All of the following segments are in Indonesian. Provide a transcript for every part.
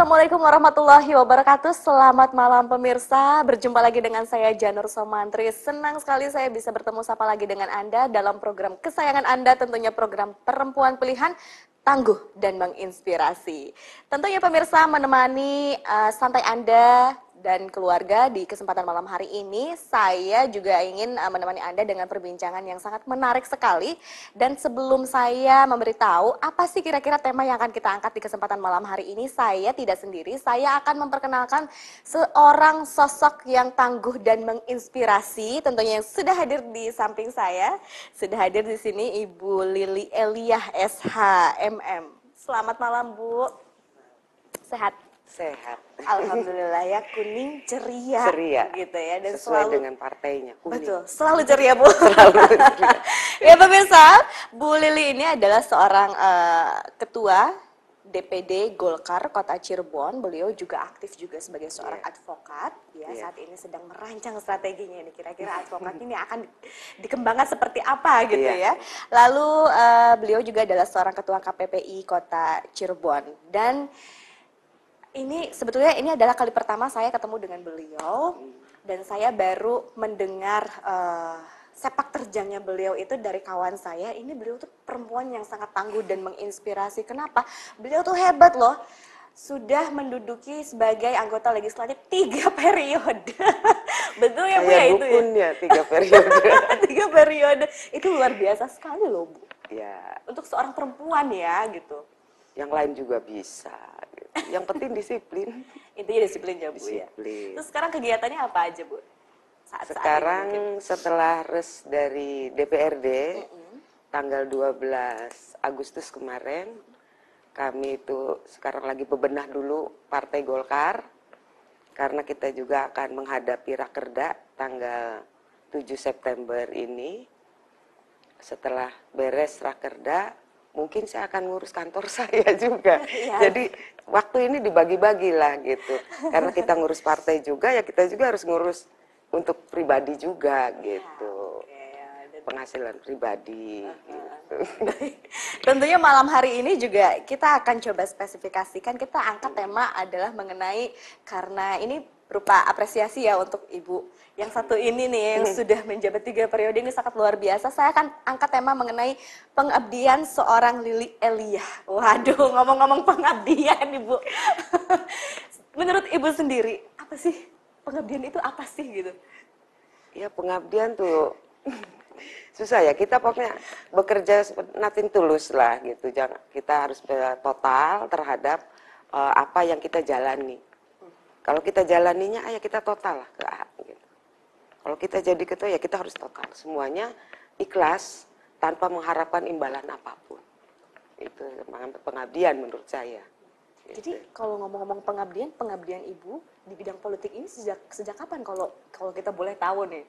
Assalamualaikum warahmatullahi wabarakatuh. Selamat malam pemirsa. Berjumpa lagi dengan saya Janur Somantri. Senang sekali saya bisa bertemu sapa lagi dengan Anda dalam program kesayangan Anda tentunya program Perempuan Pilihan tangguh dan menginspirasi. Tentunya pemirsa menemani uh, santai Anda dan keluarga di kesempatan malam hari ini saya juga ingin uh, menemani Anda dengan perbincangan yang sangat menarik sekali. Dan sebelum saya memberitahu apa sih kira-kira tema yang akan kita angkat di kesempatan malam hari ini saya tidak sendiri. Saya akan memperkenalkan seorang sosok yang tangguh dan menginspirasi tentunya yang sudah hadir di samping saya. Sudah hadir di sini Ibu Lili Eliah SH MM Selamat malam Bu. Sehat sehat. Alhamdulillah ya kuning ceria, ceria gitu ya dan sesuai selalu dengan partainya kuning. Betul, selalu ceria Bu. Selalu ceria. ya pemirsa, Bu Lili ini adalah seorang uh, ketua DPD Golkar Kota Cirebon. Beliau juga aktif juga sebagai seorang yeah. advokat. Ya, yeah. saat ini sedang merancang strateginya ini. Kira-kira advokat ini akan dikembangkan seperti apa gitu yeah. ya. Lalu uh, beliau juga adalah seorang ketua KPPI Kota Cirebon dan ini sebetulnya ini adalah kali pertama saya ketemu dengan beliau dan saya baru mendengar uh, sepak terjangnya beliau itu dari kawan saya. Ini beliau tuh perempuan yang sangat tangguh dan menginspirasi. Kenapa? Beliau tuh hebat loh. Sudah menduduki sebagai anggota legislatif tiga periode. Betul ya Bu ya itu ya? tiga periode. tiga periode. Itu luar biasa sekali loh Bu. Ya. Untuk seorang perempuan ya gitu. Yang lain juga bisa yang penting disiplin. Intinya disiplin ya Bu ya. disiplin. ya. Terus sekarang kegiatannya apa aja Bu? Saat -saat sekarang setelah res dari DPRD mm -hmm. tanggal 12 Agustus kemarin kami itu sekarang lagi bebenah dulu Partai Golkar karena kita juga akan menghadapi Rakerda tanggal 7 September ini. Setelah beres Rakerda, mungkin saya akan ngurus kantor saya juga. Ya. Jadi waktu ini dibagi-bagi lah gitu. Karena kita ngurus partai juga, ya kita juga harus ngurus untuk pribadi juga gitu. Ya, Penghasilan pribadi. Gitu. Tentunya malam hari ini juga kita akan coba spesifikasikan. Kita angkat tema adalah mengenai karena ini berupa apresiasi ya untuk ibu yang satu ini nih yang hmm. sudah menjabat tiga periode ini sangat luar biasa. Saya akan angkat tema mengenai pengabdian seorang Lili Elia. Waduh, ngomong-ngomong pengabdian ibu. Menurut ibu sendiri apa sih pengabdian itu apa sih gitu? Ya pengabdian tuh susah ya kita pokoknya bekerja nothing tulus lah gitu jangan kita harus total terhadap uh, apa yang kita jalani kalau kita jalaninya, ayo kita total lah ke A. Gitu. Kalau kita jadi ketua, ya kita harus total. Semuanya ikhlas tanpa mengharapkan imbalan apa pun. Itu pengabdian menurut saya. Jadi gitu. kalau ngomong-ngomong pengabdian, pengabdian ibu di bidang politik ini sejak sejak kapan kalau kalau kita boleh tahu nih?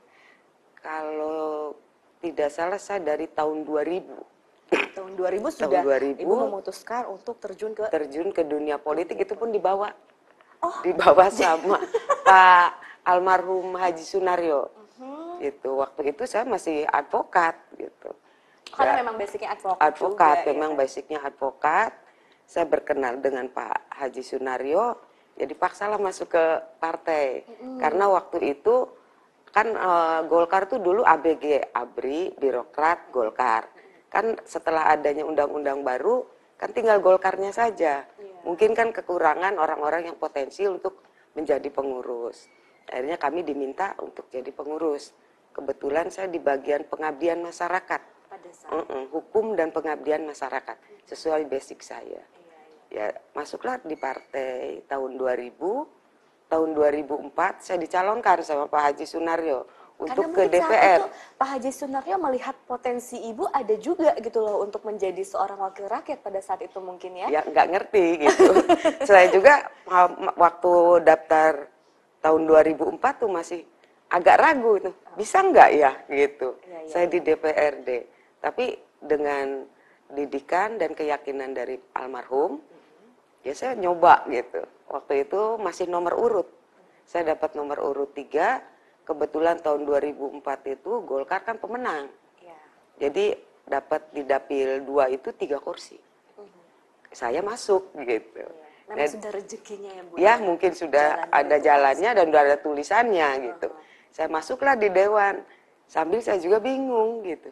Kalau tidak salah saya dari tahun 2000. Tahun 2000 sudah tahun 2000, ibu memutuskan untuk terjun ke terjun ke dunia politik itu pun dibawa oh. dibawa sama Pak almarhum Haji Sunario. Uh-huh. Itu waktu itu saya masih advokat gitu. Karena ya, memang basicnya advokat. Advokat, juga, ya, memang ya. basicnya advokat. Saya berkenal dengan Pak Haji Sunario, jadi ya paksalah masuk ke partai. Uh-huh. Karena waktu itu kan uh, Golkar tuh dulu ABG, ABRI, birokrat Golkar. Kan setelah adanya undang-undang baru, kan tinggal Golkarnya saja. Yeah mungkin kan kekurangan orang-orang yang potensi untuk menjadi pengurus. Akhirnya kami diminta untuk jadi pengurus. Kebetulan saya di bagian pengabdian masyarakat. Pada saat. Mm -mm, hukum dan pengabdian masyarakat sesuai basic saya. Ya, masuklah di partai tahun 2000. Tahun 2004 saya dicalonkan sama Pak Haji Sunario untuk Karena ke DPR. Itu, Pak Haji Sunaryo melihat potensi ibu ada juga gitu loh untuk menjadi seorang wakil rakyat pada saat itu mungkin ya? Ya nggak ngerti gitu. Saya juga waktu daftar tahun 2004 tuh masih agak ragu tuh bisa nggak ya gitu. Ya, ya, Saya ya. di DPRD, tapi dengan didikan dan keyakinan dari almarhum, ya saya nyoba gitu. Waktu itu masih nomor urut. Saya dapat nomor urut tiga kebetulan tahun 2004 itu Golkar kan pemenang. Ya. Jadi dapat di dapil dua itu tiga kursi. Uh-huh. Saya masuk gitu. Ya. Memang nah, sudah rezekinya ya Bu. Ya, mungkin sudah Jalan ada jalannya dan sudah ada tulisannya gitu. Uh -huh. Saya masuklah di dewan. Sambil saya juga bingung gitu.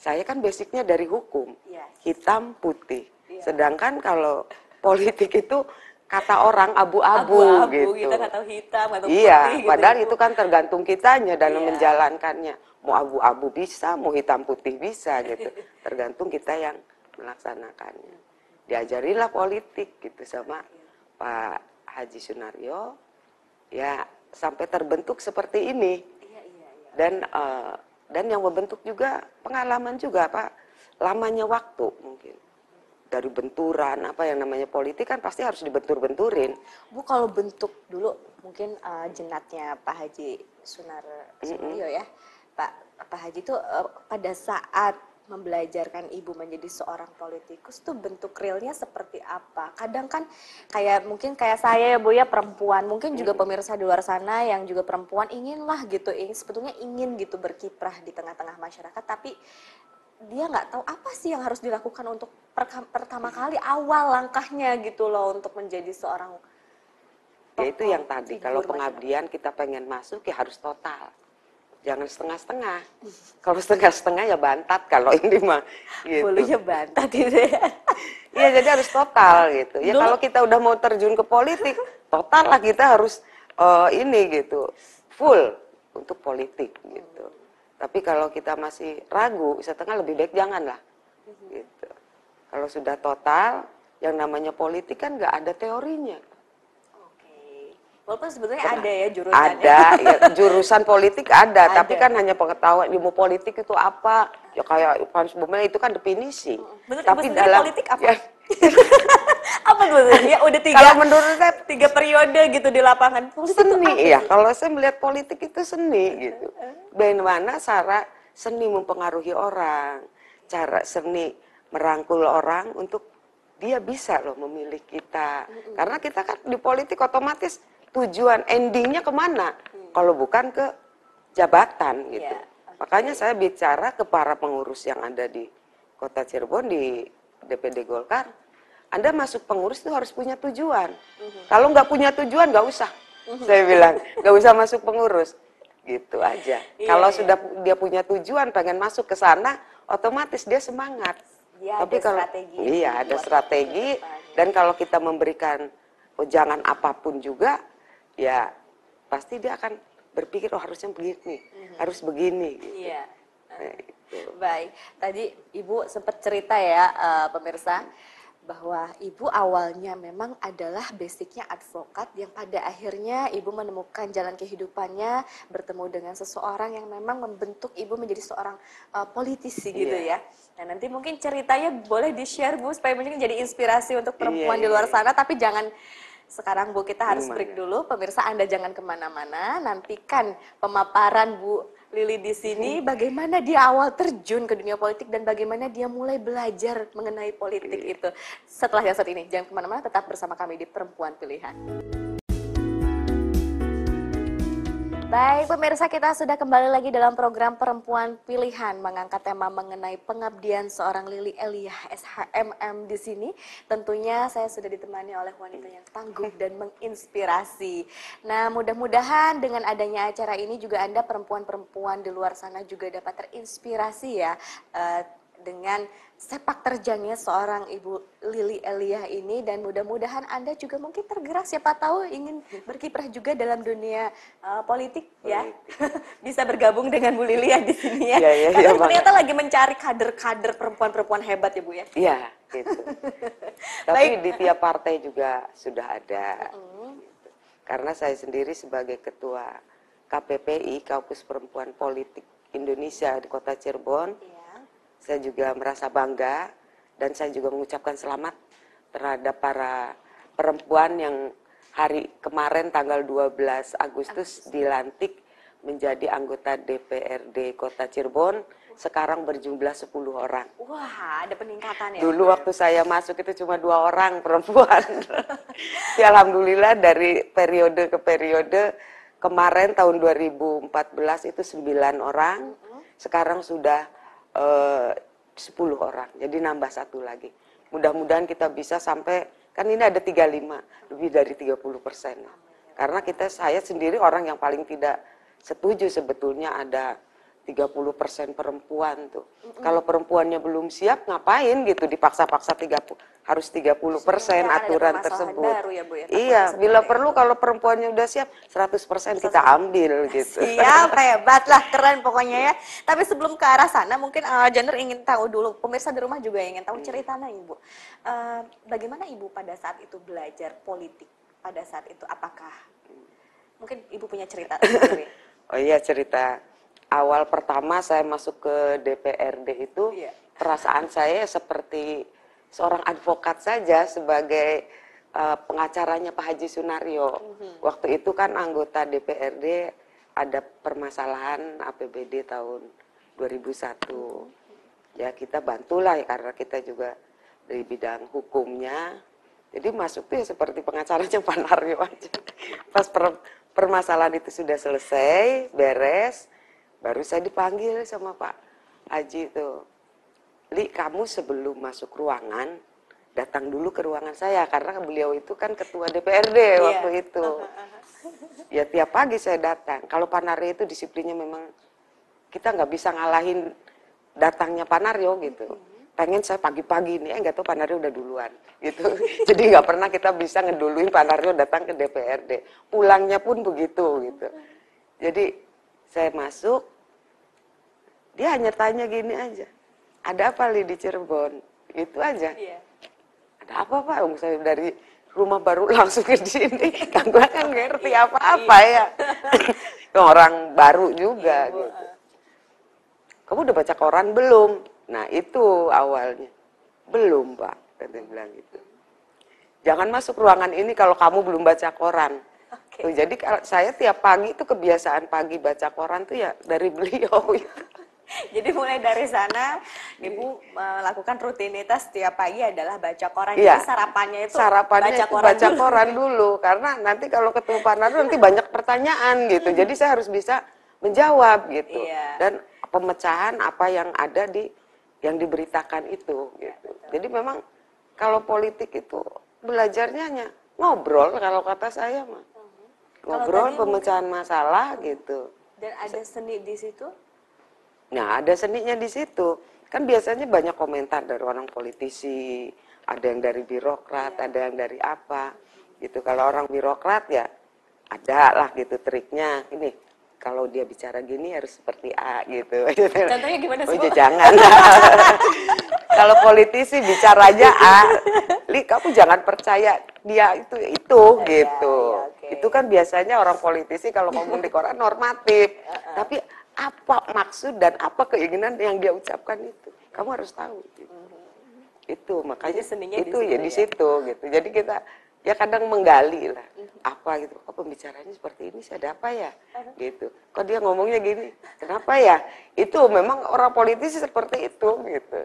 Saya kan basicnya dari hukum. Yes. Hitam putih. Yeah. Sedangkan kalau politik itu kata orang abu-abu gitu. Kita nggak tahu hitam atau iya, putih. Iya, padahal gitu. itu kan tergantung kitanya dalam yeah. menjalankannya. Mau abu-abu bisa, mau hitam putih bisa gitu. Tergantung kita yang melaksanakannya. Diajarilah politik gitu sama Pak Haji Sunario. Ya sampai terbentuk seperti ini. Iya, iya, iya. Dan uh, dan yang membentuk juga pengalaman juga Pak. Lamanya waktu mungkin dari benturan apa yang namanya politik kan pasti harus dibentur-benturin. Bu kalau bentuk dulu mungkin uh, jenatnya Pak Haji Sunar Sunario mm -hmm. ya. Pak Pak Haji itu uh, pada saat membelajarkan ibu menjadi seorang politikus tuh bentuk realnya seperti apa? Kadang kan kayak mungkin kayak saya ya Bu ya perempuan, mungkin juga pemirsa di luar sana yang juga perempuan inginlah gitu, ingin sebetulnya ingin gitu berkiprah di tengah-tengah masyarakat, tapi dia nggak tahu apa sih yang harus dilakukan untuk pertama kali awal langkahnya gitu loh untuk menjadi seorang ya itu yang tadi kalau pengabdian kita pengen masuk ya harus total jangan setengah-setengah. Kalau setengah-setengah ya bantat kalau ini mah gitu. Bulunya bantat itu ya. Iya jadi harus total gitu. Ya kalau kita udah mau terjun ke politik, total lah kita harus uh, ini gitu. Full untuk politik gitu. Tapi kalau kita masih ragu, setengah lebih baik jangan lah. Gitu. Kalau sudah total, yang namanya politik kan nggak ada teorinya. Walaupun sebetulnya ada ya jurusan. Ada, ya, jurusan politik ada, ada, tapi kan hanya pengetahuan ilmu politik itu apa? Ya kayak Pan Bumel itu kan definisi. Bener, tapi dalam politik apa? Ya, apa tuh? Ya udah tiga. Kalau menurut saya tiga periode gitu di lapangan. Politik seni, iya. Kalau saya melihat politik itu seni gitu. Bagaimana cara seni mempengaruhi orang, cara seni merangkul orang untuk dia bisa loh memilih kita. Karena kita kan di politik otomatis tujuan endingnya ke mana? Hmm. Kalau bukan ke jabatan gitu. Yeah. Okay. Makanya saya bicara ke para pengurus yang ada di Kota Cirebon di DPD Golkar. Anda masuk pengurus itu harus punya tujuan. Mm-hmm. Kalau nggak punya tujuan nggak usah. Mm-hmm. Saya bilang nggak usah masuk pengurus. Gitu aja. Yeah, Kalau yeah. sudah dia punya tujuan pengen masuk ke sana, otomatis dia semangat. Ya, Tapi ada kalau strategi. Iya, ada strategi dan kalau kita memberikan jangan apa pun juga ya pasti dia akan berpikir oh harusnya begini, mm-hmm. harus begini. Gitu. Iya. Nah, Baik, tadi Ibu sempat cerita ya uh, pemirsa bahwa ibu awalnya memang adalah basicnya advokat yang pada akhirnya ibu menemukan jalan kehidupannya bertemu dengan seseorang yang memang membentuk ibu menjadi seorang uh, politisi yeah. gitu ya. Nah nanti mungkin ceritanya boleh di share bu supaya mungkin jadi inspirasi untuk perempuan yeah, di luar iya. sana tapi jangan sekarang Bu kita harus break dulu. Pemirsa Anda jangan ke mana-mana. Nantikan pemaparan Bu Lili di sini bagaimana dia awal terjun ke dunia politik dan bagaimana dia mulai belajar mengenai politik iya. itu. Setelah yang saat ini jangan ke mana-mana tetap bersama kami di Perempuan Pilihan. Baik, pemirsa kita sudah kembali lagi dalam program Perempuan Pilihan mengangkat tema mengenai pengabdian seorang Lili Elia SHMM di sini. Tentunya saya sudah ditemani oleh wanita yang tangguh dan menginspirasi. Nah, mudah-mudahan dengan adanya acara ini juga Anda perempuan-perempuan di luar sana juga dapat terinspirasi ya uh, dengan sepak terjangnya seorang Ibu Lili Elia ini dan mudah-mudahan Anda juga mungkin tergerak siapa tahu ingin berkiprah juga dalam dunia uh, politik, ya. Bisa bergabung dengan Bu Lilia di sini ya. ya, ya Karena ya, ternyata lagi mencari kader-kader perempuan-perempuan hebat ya Bu ya. Iya, gitu. Tapi Baik. di tiap partai juga sudah ada. Mm. Karena saya sendiri sebagai ketua KPPI, Kampus Perempuan Politik Indonesia di Kota Cirebon. Ya saya juga merasa bangga dan saya juga mengucapkan selamat terhadap para perempuan yang hari kemarin tanggal 12 Agustus dilantik menjadi anggota DPRD Kota Cirebon sekarang berjumlah 10 orang. Wah, ada peningkatan ya. Dulu waktu saya masuk itu cuma dua orang perempuan. ya, Alhamdulillah dari periode ke periode kemarin tahun 2014 itu 9 orang, sekarang sudah eh, 10 orang. Jadi nambah satu lagi. Mudah-mudahan kita bisa sampai kan ini ada 35 lebih dari 30 persen karena kita saya sendiri orang yang paling tidak setuju sebetulnya ada 30 persen perempuan tuh. Mm-hmm. Kalau perempuannya belum siap ngapain gitu dipaksa-paksa 30 harus 30 persen aturan tersebut. Baru ya, Bu, ya, iya, bila perlu kalau perempuannya udah siap 100 persen kita ambil gitu. Siap, hebat lah, keren pokoknya ya. Tapi sebelum ke arah sana mungkin uh, Jenner ingin tahu dulu, pemirsa di rumah juga ingin tahu hmm. ceritanya Ibu. Uh, bagaimana Ibu pada saat itu belajar politik? Pada saat itu apakah mungkin Ibu punya cerita sendiri? oh iya cerita awal pertama saya masuk ke DPRD itu yeah. perasaan saya seperti seorang advokat saja sebagai uh, pengacaranya Pak Haji Sunario. Mm-hmm. Waktu itu kan anggota DPRD ada permasalahan APBD tahun 2001. Mm-hmm. Ya kita bantulah ya karena kita juga dari bidang hukumnya. Jadi masuk tuh ya seperti pengacaranya Pak Nario aja. Pas per, permasalahan itu sudah selesai, beres, Baru saya dipanggil sama Pak Haji itu. Li, kamu sebelum masuk ruangan, datang dulu ke ruangan saya. Karena beliau itu kan ketua DPRD yeah. waktu itu. Ya tiap pagi saya datang. Kalau Pak Naryo itu disiplinnya memang, kita nggak bisa ngalahin datangnya Pak Naryo gitu. Pengen saya pagi-pagi ini, eh nggak tahu Pak Naryo udah duluan gitu. Jadi nggak pernah kita bisa ngeduluin Pak Naryo datang ke DPRD. Pulangnya pun begitu gitu. Jadi saya masuk, dia hanya tanya gini aja. Ada apa li di Cirebon? Itu aja. Iya. Ada apa pak? Om saya dari rumah baru langsung ke sini. Kan gue kan ngerti iya. apa-apa ya. Orang baru juga iya, gitu. Kamu udah baca koran belum? Nah itu awalnya. Belum pak. Tadi bilang gitu. Jangan masuk ruangan ini kalau kamu belum baca koran. Okay. Tuh, jadi saya tiap pagi itu kebiasaan pagi baca koran tuh ya dari beliau. Gitu. Jadi mulai dari sana Ibu melakukan rutinitas setiap pagi adalah baca koran. Iya. Jadi sarapannya itu sarapannya baca koran, baca dulu. koran dulu karena nanti kalau ketemu Pak Nardo nanti banyak pertanyaan gitu. Jadi saya harus bisa menjawab gitu. Iya. Dan pemecahan apa yang ada di yang diberitakan itu gitu. Iya, Jadi memang kalau politik itu belajarnya hanya ngobrol kalau kata saya mah. Mhm. Ngobrol pemecahan masalah gitu. Dan ada seni di situ? Nah, ada seninya di situ. Kan biasanya banyak komentar dari orang politisi, ada yang dari birokrat, ada yang dari apa. Gitu. Kalau orang birokrat ya ada lah gitu triknya. Ini kalau dia bicara gini harus seperti A gitu. Contohnya gimana sih? Oh, jangan. kalau politisi bicaranya A, Li kamu jangan percaya dia itu itu ya, gitu. Ya, okay. Itu kan biasanya orang politisi kalau ngomong di koran normatif. Uh -uh. Tapi apa maksud dan apa keinginan yang dia ucapkan itu kamu harus tahu gitu. mm-hmm. itu makanya jadi seninya itu di ya di ya? situ gitu jadi kita ya kadang menggali lah mm-hmm. apa gitu kok pembicaranya seperti ini sih ada apa ya uh-huh. gitu kok dia ngomongnya gini kenapa ya itu memang orang politisi seperti itu gitu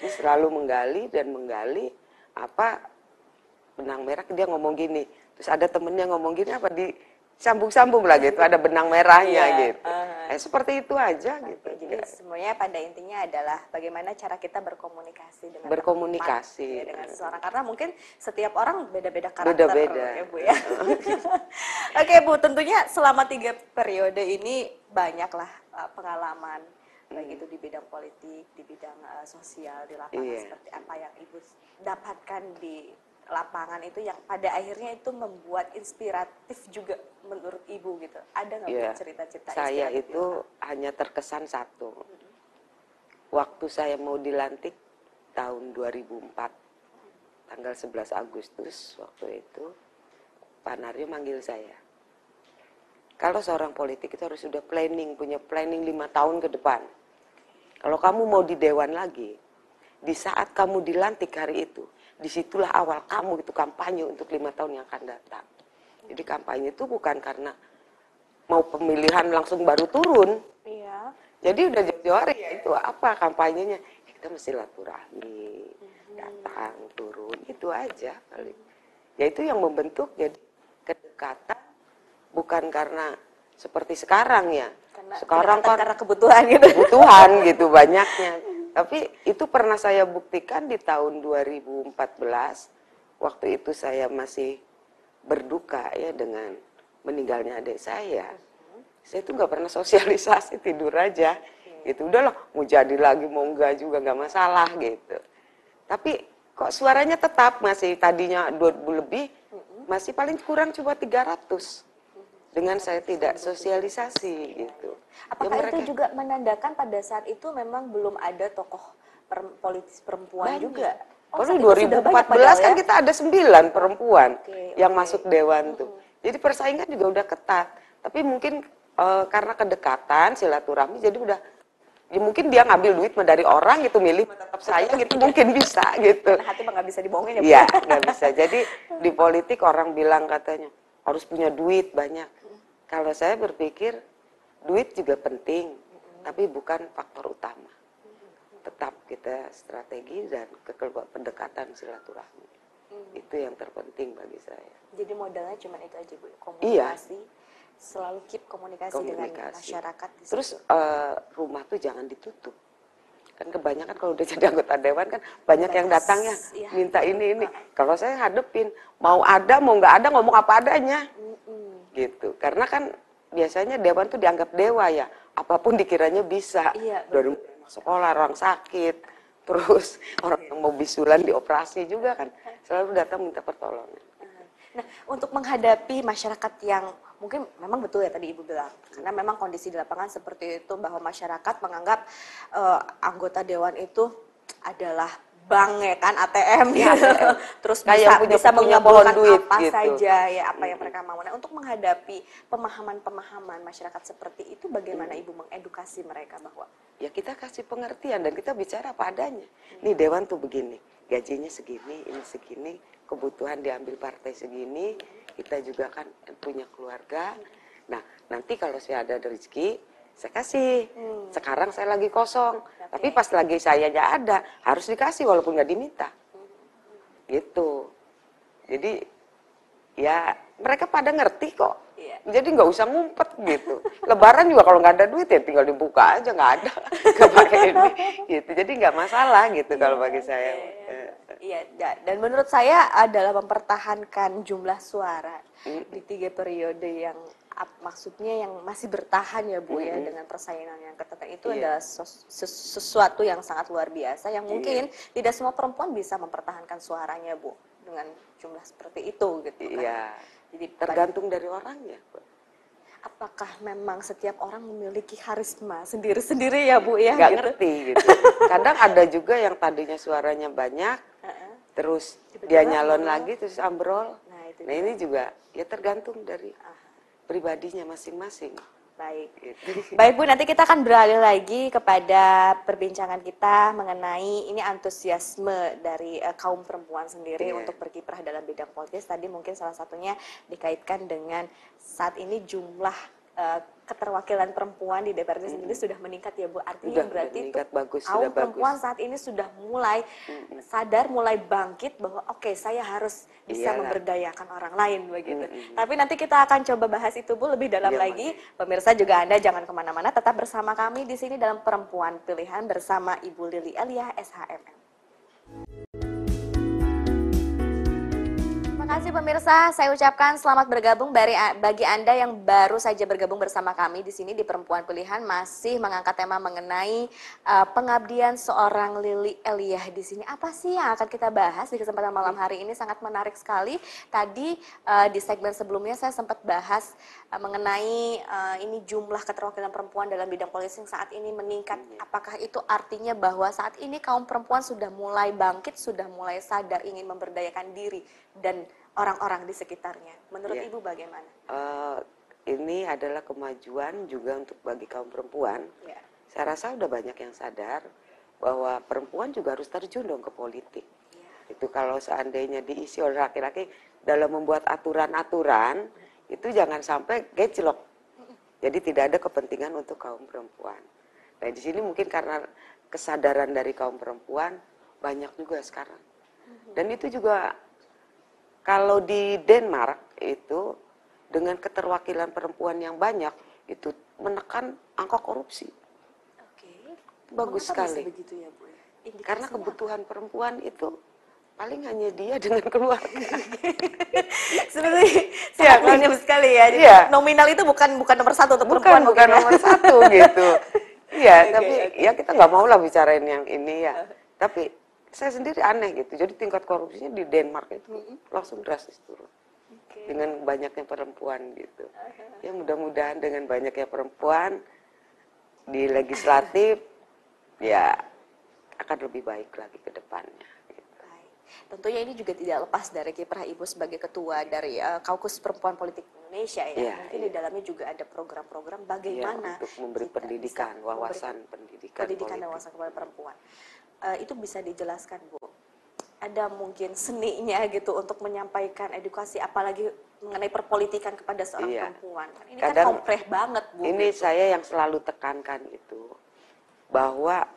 dia selalu menggali dan menggali apa benang merah dia ngomong gini terus ada temennya ngomong gini apa di sambung-sambung lah gitu, ada benang merahnya yeah. gitu. Uh, eh, seperti itu aja okay, gitu. Jadi ya. semuanya pada intinya adalah bagaimana cara kita berkomunikasi dengan berkomunikasi tempat, ya, dengan seseorang karena mungkin setiap orang beda-beda karakter beda-beda ya Bu ya. Oke Bu, tentunya selama tiga periode ini banyaklah uh, pengalaman hmm. baik itu di bidang politik, di bidang uh, sosial, di lapangan yeah. seperti apa yang Ibu dapatkan di lapangan itu yang pada akhirnya itu membuat inspiratif juga menurut ibu gitu ada nggak yeah. cerita-cerita saya itu ya? hanya terkesan satu hmm. waktu saya mau dilantik tahun 2004 tanggal 11 Agustus waktu itu Pak Naryo manggil saya kalau seorang politik itu harus sudah planning punya planning lima tahun ke depan kalau kamu mau di dewan lagi di saat kamu dilantik hari itu di situlah awal kamu itu kampanye untuk lima tahun yang akan datang. Jadi kampanye itu bukan karena mau pemilihan langsung baru turun. Iya. Jadi udah jauh-jauh hari ya itu apa kampanyenya? Ya, kita mesti silaturahmi, hmm. datang, turun, itu aja kali. Ya itu yang membentuk jadi kedekatan bukan karena seperti sekarang ya. Karena sekarang kan karena kebutuhan gitu. Kebutuhan gitu banyaknya. Tapi itu pernah saya buktikan di tahun 2014 waktu itu saya masih berduka ya dengan meninggalnya adik saya. Saya itu nggak pernah sosialisasi tidur aja. Gitu udahlah mau jadi lagi mau enggak juga nggak masalah gitu. Tapi kok suaranya tetap masih tadinya dua lebih masih paling kurang cuma 300 dengan saya tidak sosialisasi gitu. Apakah ya, mereka... itu juga menandakan pada saat itu memang belum ada tokoh per politis perempuan banyak. juga? Oh, Kalau 2014 kan ya? kita ada sembilan perempuan okay, yang okay. masuk dewan tuh. Jadi persaingan juga udah ketat. Tapi mungkin uh, karena kedekatan silaturahmi jadi udah ya mungkin dia ngambil duit dari orang gitu milih tetap saya gitu mungkin bisa gitu. Nah, hati nggak bisa dibohongin ya? Iya nggak bisa. Jadi di politik orang bilang katanya harus punya duit banyak. Kalau saya berpikir duit juga penting, tapi bukan faktor utama. Tetap kita strategi dan kekeluarga pendekatan silaturahmi. Hmm. Itu yang terpenting bagi saya. Jadi modalnya cuma itu aja bu, komunikasi. Iya selalu keep komunikasi, komunikasi. dengan masyarakat. Di Terus uh, rumah tuh jangan ditutup. Kan kebanyakan kalau udah jadi anggota dewan kan banyak yang datang ya, ya minta ini ini. Kalau saya hadepin mau ada mau nggak ada ngomong apa adanya, mm-hmm. Gitu. Karena kan biasanya dewan tuh dianggap dewa ya, apa pun dikiranya bisa. Iya, Dari sekolah orang sakit, terus orang yang mau bisulan dioperasi juga kan selalu datang minta pertolongan. Nah, untuk menghadapi masyarakat yang mungkin memang betul ya tadi ibu bilang karena memang kondisi di lapangan seperti itu bahwa masyarakat menganggap uh, anggota dewan itu adalah bank ya kan ATM ya, gitu. ATM. terus Kayak bisa punya, bisa mengabulkan duit, apa gitu. saja ya apa yang mereka mau nah untuk menghadapi pemahaman-pemahaman masyarakat seperti itu bagaimana ibu mengedukasi mereka bahwa ya kita kasih pengertian dan kita bicara apa adanya hmm. nih dewan tuh begini gajinya segini ini segini kebutuhan diambil partai segini kita juga kan punya keluarga nah nanti kalau saya ada rezeki saya kasih hmm. sekarang saya lagi kosong okay. tapi pas lagi saya aja ada harus dikasih walaupun nggak diminta hmm. gitu jadi ya mereka pada ngerti kok yeah. jadi nggak usah ngumpet gitu lebaran juga kalau nggak ada duit ya tinggal dibuka aja nggak ada nggak pakai ini gitu jadi nggak masalah gitu yeah, kalau bagi saya yeah. Iya, dan menurut saya adalah mempertahankan jumlah suara mm. di tiga periode yang maksudnya yang masih bertahan ya Bu mm. ya dengan persaingan yang ketat itu yeah. adalah sesuatu yang sangat luar biasa yang iya. mungkin yeah. tidak semua perempuan bisa mempertahankan suaranya Bu dengan jumlah seperti itu gitu kan. Iya. Jadi tergantung dari orangnya. Bu apakah memang setiap orang memiliki karisma sendiri-sendiri ya Bu ya? Gak gitu. ngerti gitu. Kadang ada juga yang tadinya suaranya banyak, terus Tiba -tiba dia nyalon ambrol. lagi terus ambrol. Nah, itu nah ini juga ya tergantung dari pribadinya masing-masing. Baik. Gitu. Baik Bu, nanti kita akan beralih lagi kepada perbincangan kita mengenai ini antusiasme dari uh, kaum perempuan sendiri yeah. untuk berkiprah dalam bidang politis. Tadi mungkin salah satunya dikaitkan dengan saat ini jumlah uh, keterwakilan perempuan di DPRD hmm. sendiri sudah meningkat ya Bu. Artinya sudah berarti itu bagus, kaum sudah perempuan bagus. saat ini sudah mulai hmm. sadar, mulai bangkit bahwa oke okay, saya harus bisa Iyalah. memberdayakan orang lain begitu. Hmm. Tapi nanti kita akan coba bahas itu Bu lebih dalam Iya, lagi. Pemirsa juga Anda jangan ke mana-mana, tetap bersama kami di sini dalam Perempuan Pilihan bersama Ibu Lili Elia SHMM. Kasih pemirsa, saya ucapkan selamat bergabung bagi, bagi Anda yang baru saja bergabung bersama kami di sini di Perempuan Pilihan masih mengangkat tema mengenai uh, pengabdian seorang Lili Eliah di sini. Apa sih yang akan kita bahas di kesempatan malam hari ini sangat menarik sekali. Tadi uh, di segmen sebelumnya saya sempat bahas uh, mengenai uh, ini jumlah keterwakilan perempuan dalam bidang polisi yang saat ini meningkat. Apakah itu artinya bahwa saat ini kaum perempuan sudah mulai bangkit, sudah mulai sadar ingin memberdayakan diri dan orang-orang di sekitarnya. Menurut ya. Ibu bagaimana? Uh, ini adalah kemajuan juga untuk bagi kaum perempuan. Ya. Saya rasa sudah banyak yang sadar bahwa perempuan juga harus terjun dong ke politik. Ya. Itu kalau seandainya diisi oleh laki-laki dalam membuat aturan-aturan, hmm. itu jangan sampai gejlok. Hmm. Jadi tidak ada kepentingan untuk kaum perempuan. Nah di sini mungkin karena kesadaran dari kaum perempuan banyak juga sekarang. Hmm. Dan itu juga kalau di Denmark itu dengan keterwakilan perempuan yang banyak itu menekan angka korupsi. Oke. Bagus Mengapa sekali. Begitu ya, Bu? Ya? Karena kebutuhan apa? perempuan itu paling hanya dia dengan keluarga. Sebenarnya ya, sangat sekali ya. Jadi iya. nominal itu bukan bukan nomor satu untuk bukan, perempuan. Bukan ya? nomor satu gitu. Iya, okay, tapi okay. ya kita nggak mau lah bicarain yang ini ya. Tapi saya sendiri aneh gitu. Jadi tingkat korupsinya di Denmark itu mm -hmm. langsung drastis turun. Okay. Dengan banyaknya perempuan gitu. Uh -huh. Ya mudah-mudahan dengan banyaknya perempuan di legislatif ya akan lebih baik lagi ke depannya. Tentunya ini juga tidak lepas dari kiprah Ibu sebagai ketua dari uh, Kaukus Perempuan Politik Indonesia ya. ya Mungkin ya. di dalamnya juga ada program-program bagaimana ya, untuk memberi pendidikan, wawasan pendidikan, pendidikan dan wawasan kepada perempuan. Uh, itu bisa dijelaskan, Bu. Ada mungkin seninya gitu untuk menyampaikan edukasi apalagi mengenai perpolitikan kepada seorang iya. perempuan. Ini kan Kadang, kan kompleks banget, Bu. Ini gitu. saya yang selalu tekankan itu bahwa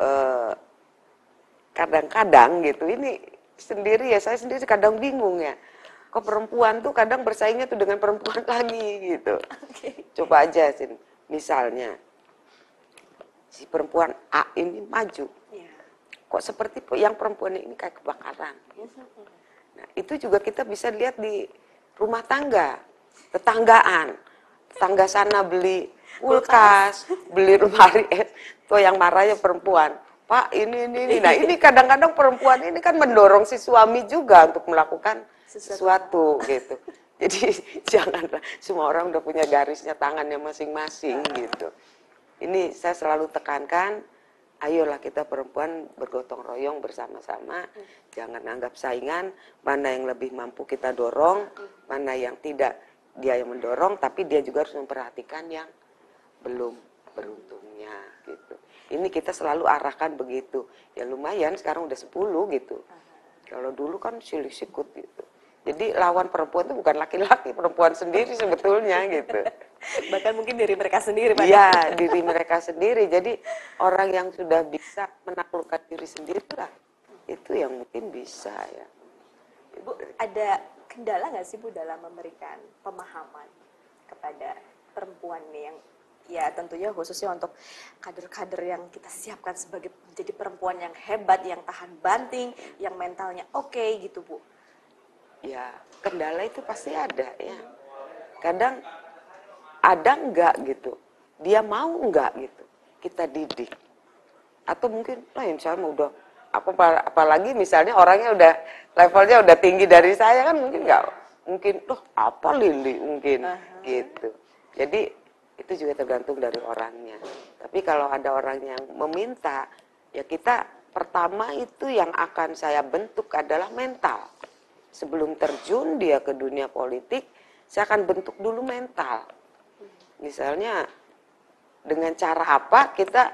uh, kadang-kadang gitu ini sendiri ya saya sendiri kadang bingung ya kok perempuan tuh kadang bersaingnya tuh dengan perempuan lagi gitu okay. coba aja sih misalnya si perempuan A ini maju yeah. kok seperti yang perempuan ini kayak kebakaran nah itu juga kita bisa lihat di rumah tangga tetanggaan tetangga sana beli kulkas beli rumah es tuh yang marahnya perempuan Pak ini ini ini. Nah ini kadang-kadang perempuan ini kan mendorong si suami juga untuk melakukan sesuatu, gitu. Jadi janganlah semua orang udah punya garisnya tangannya masing-masing gitu. Ini saya selalu tekankan, ayolah kita perempuan bergotong royong bersama-sama, jangan anggap saingan, mana yang lebih mampu kita dorong, mana yang tidak dia yang mendorong, tapi dia juga harus memperhatikan yang belum beruntungnya gitu. Ini kita selalu arahkan begitu. Ya lumayan sekarang udah 10 gitu. Kalau dulu kan silih sikut gitu jadi lawan perempuan itu bukan laki-laki perempuan sendiri sebetulnya gitu. Bahkan mungkin diri mereka sendiri iya diri mereka sendiri. Jadi orang yang sudah bisa menaklukkan diri sendiri lah itu yang mungkin bisa ya. Bu ada kendala nggak sih Bu dalam memberikan pemahaman kepada perempuan nih yang ya tentunya khususnya untuk kader-kader yang kita siapkan sebagai menjadi perempuan yang hebat, yang tahan banting, yang mentalnya oke okay, gitu Bu. Ya kendala itu pasti ada ya. Kadang ada enggak gitu, dia mau enggak gitu, kita didik. Atau mungkin, nah misalnya udah apa apalagi misalnya orangnya udah levelnya udah tinggi dari saya kan mungkin enggak mungkin loh apa Lili mungkin uh -huh. gitu jadi itu juga tergantung dari orangnya. Tapi kalau ada orang yang meminta, ya kita pertama itu yang akan saya bentuk adalah mental. Sebelum terjun dia ke dunia politik, saya akan bentuk dulu mental. Misalnya dengan cara apa kita